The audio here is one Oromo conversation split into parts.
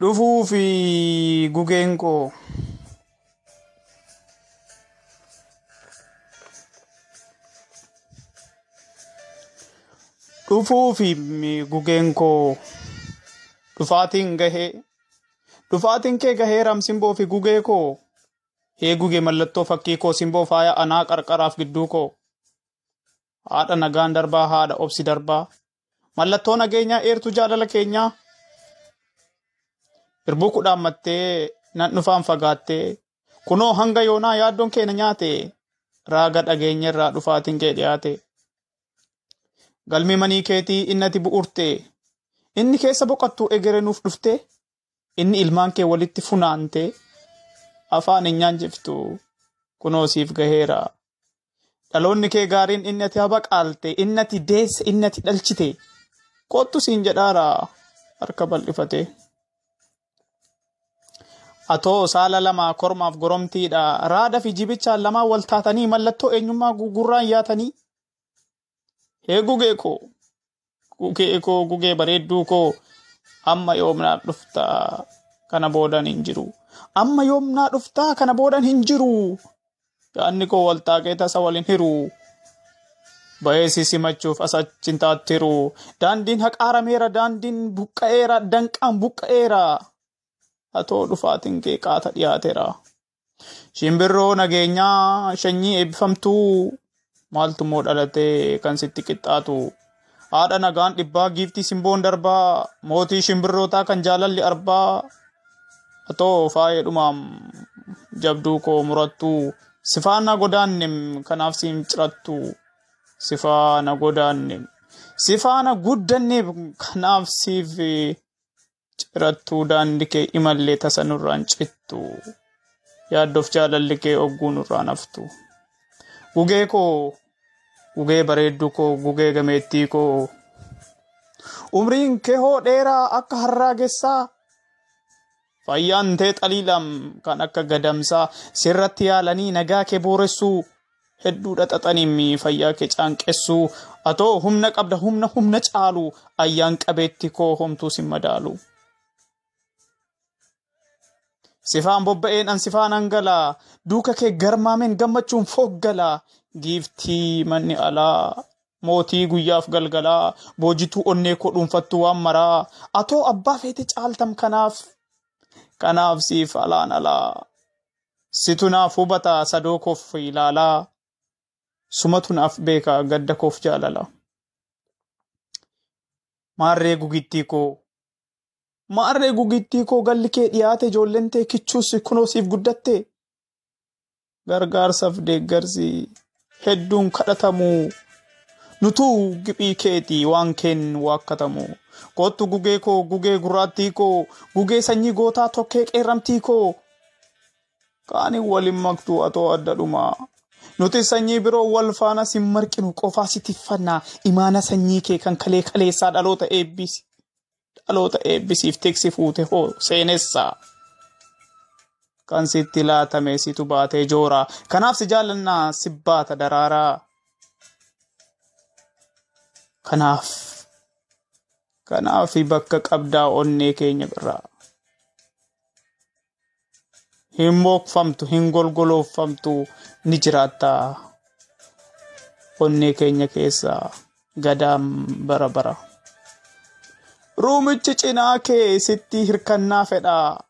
dhufuu fi gugeen koo dhufuu fi gugeen koo dhufaatiin gahee dhufaatiin kee gahee ramsimboo fi gugee koo hee gugee mallattoo fakkii koo simboo faaya anaa qarqaraaf gidduu koo. Haadha nagaan darbaa haadha obsi darbaa. Mallattoo nageenyaa eertuu jaalala keenyaa Irbuu kudhaan mattee nan dhufaan fagaattee kunoo hanga yoonaa yaaddoon keenya nyaate raaga dhageenya irraa dhufaatiin kee dhiyaate. Galmi manii keetii innati bu'urte inni keessa boqottu egere nuuf dhufte inni ilmaan kee walitti funaante afaan hin nyaanjiftu kunoo siif gaheera. Dhaloonni kee gaariin inni ati habaqaalte inni ati deesse inni ati dhalchite kottu siin jedhaara harka bal'ifate. Atoo saala lama kormaaf goromtiidha. Raada fi jibichaan lamaan wal taatanii mallattoo eenyummaa gugurraan yaatanii. Hee gugee koo, gugee koo, gugee bareedduu koo, amma yoomnaa dhuftaa kana boodan hin jiru. Amma yoomnaa dhuftaa kana boodan hin jiru. Yaanni koo wal taaqee tasa waliin hiru. Bahee si simachuuf asachin taattiru. Daandiin haqaarameera, daandiin buqqa'eera, danqaan buqqa'eera. Atoo dhufaatiin kee qaata dhiyaateera. Shimbirroo nageenyaa shanyii eebbifamtuu maaltu moo dhalatee kan sitti qixxaatu. Haadha nagaan dhibbaa giiftii simboon darbaa mootii shimbirrootaa kan jaalalli arbaa. Atoo faayee dhumaam jabduu koo murattuu sifaana godaannem kanaaf siin cirattu. Sifaana godaannem sifaana guddanneef kanaaf siif cirattuu daandii kee imallee tasa nurraan cittu yaaddoof jaalalli kee ogguu nurraan haftu. Gugee koo gugee bareedduu koo gugee gameettii koo umriin kee hoo dheeraa akka harraagessaa fayyaan tee xaliilam kan akka gadamsaa sirratti yaalanii nagaa kee booressuu hedduu dhaxaxanii fayyaa kee caanqessuu atoo humna qabda humna humna caalu ayyaan qabeetti koo homtuu sin madaalu. Sifaan bobba'een an sifaan hangalaa duuka kee garmaameen gammachuun fooggalaa giiftii manni alaa. Mootii guyyaaf galgalaa. Boojituu onnee koo dhuunfattu waan maraa. Atoo abbaa feete caaltam kanaaf. Kanaaf siif alaan alaa. Situ naaf hubata sadoo koof ilaalaa. Sumatu naaf beeka gadda koof jaalala. Maarree gugittii koo Maarree gugittii koo galli kee dhiyaate ijoolleen tee kichuus kunoo siif guddatte. Gargaarsaaf deeggarsi hedduun kadhatamu. Nutuu giphii keeti waan keen waakkatamu. Kottu gugee koo gugee gurraattii koo gugee sanyii gootaa tokkee qeerramtii koo. Kaaniin waliin maktuu atoo adda dhumaa. Nuti sanyii biroo wal faana sin marqinu qofaa si tiffannaa imaana sanyii kee kan kalee kaleessaa dhaloota eebbisi. Dhaloota eebbisiif tiksi fuute hoo seenessaa. Kan sitti laatame situ baatee jooraa. Kanaaf si jaallannaa si baata daraaraa. Kanaaf kanaaf bakka qabdaa onnee keenya birraa. Hin mookfamtu hin golgoloofamtu ni jiraattaa. Onnee keenya keessaa gadaan bara bara. Ruumichi cinaa kee sitti hirkannaa fedhaa.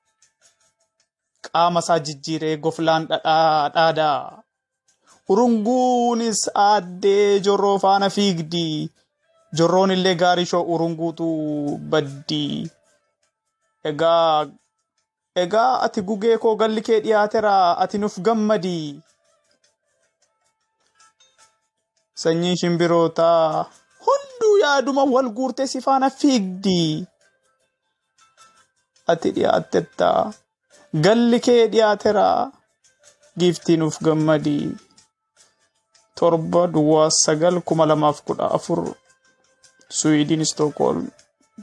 Qaama isaa jijjiiree goflaan dhadhaa. Urunguunis aaddee jorroo faana fiigdi. Jorroon illee gaarii shoo urunguutu baddi. Egaa egaa ati gugee koo galli kee dhiyaateera ati nuuf gammadi. Sanyiin shimbirootaa hunduu yaaduma wal guurtee si faana fiigdi. Ati dhiyaattetta. Galli kee dhiyaateera. Giiftii nuuf gammadi. Torba duwwaa sagal kuma lamaaf kudha afur. Suwiidin Stookholm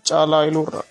caalaa iluurra.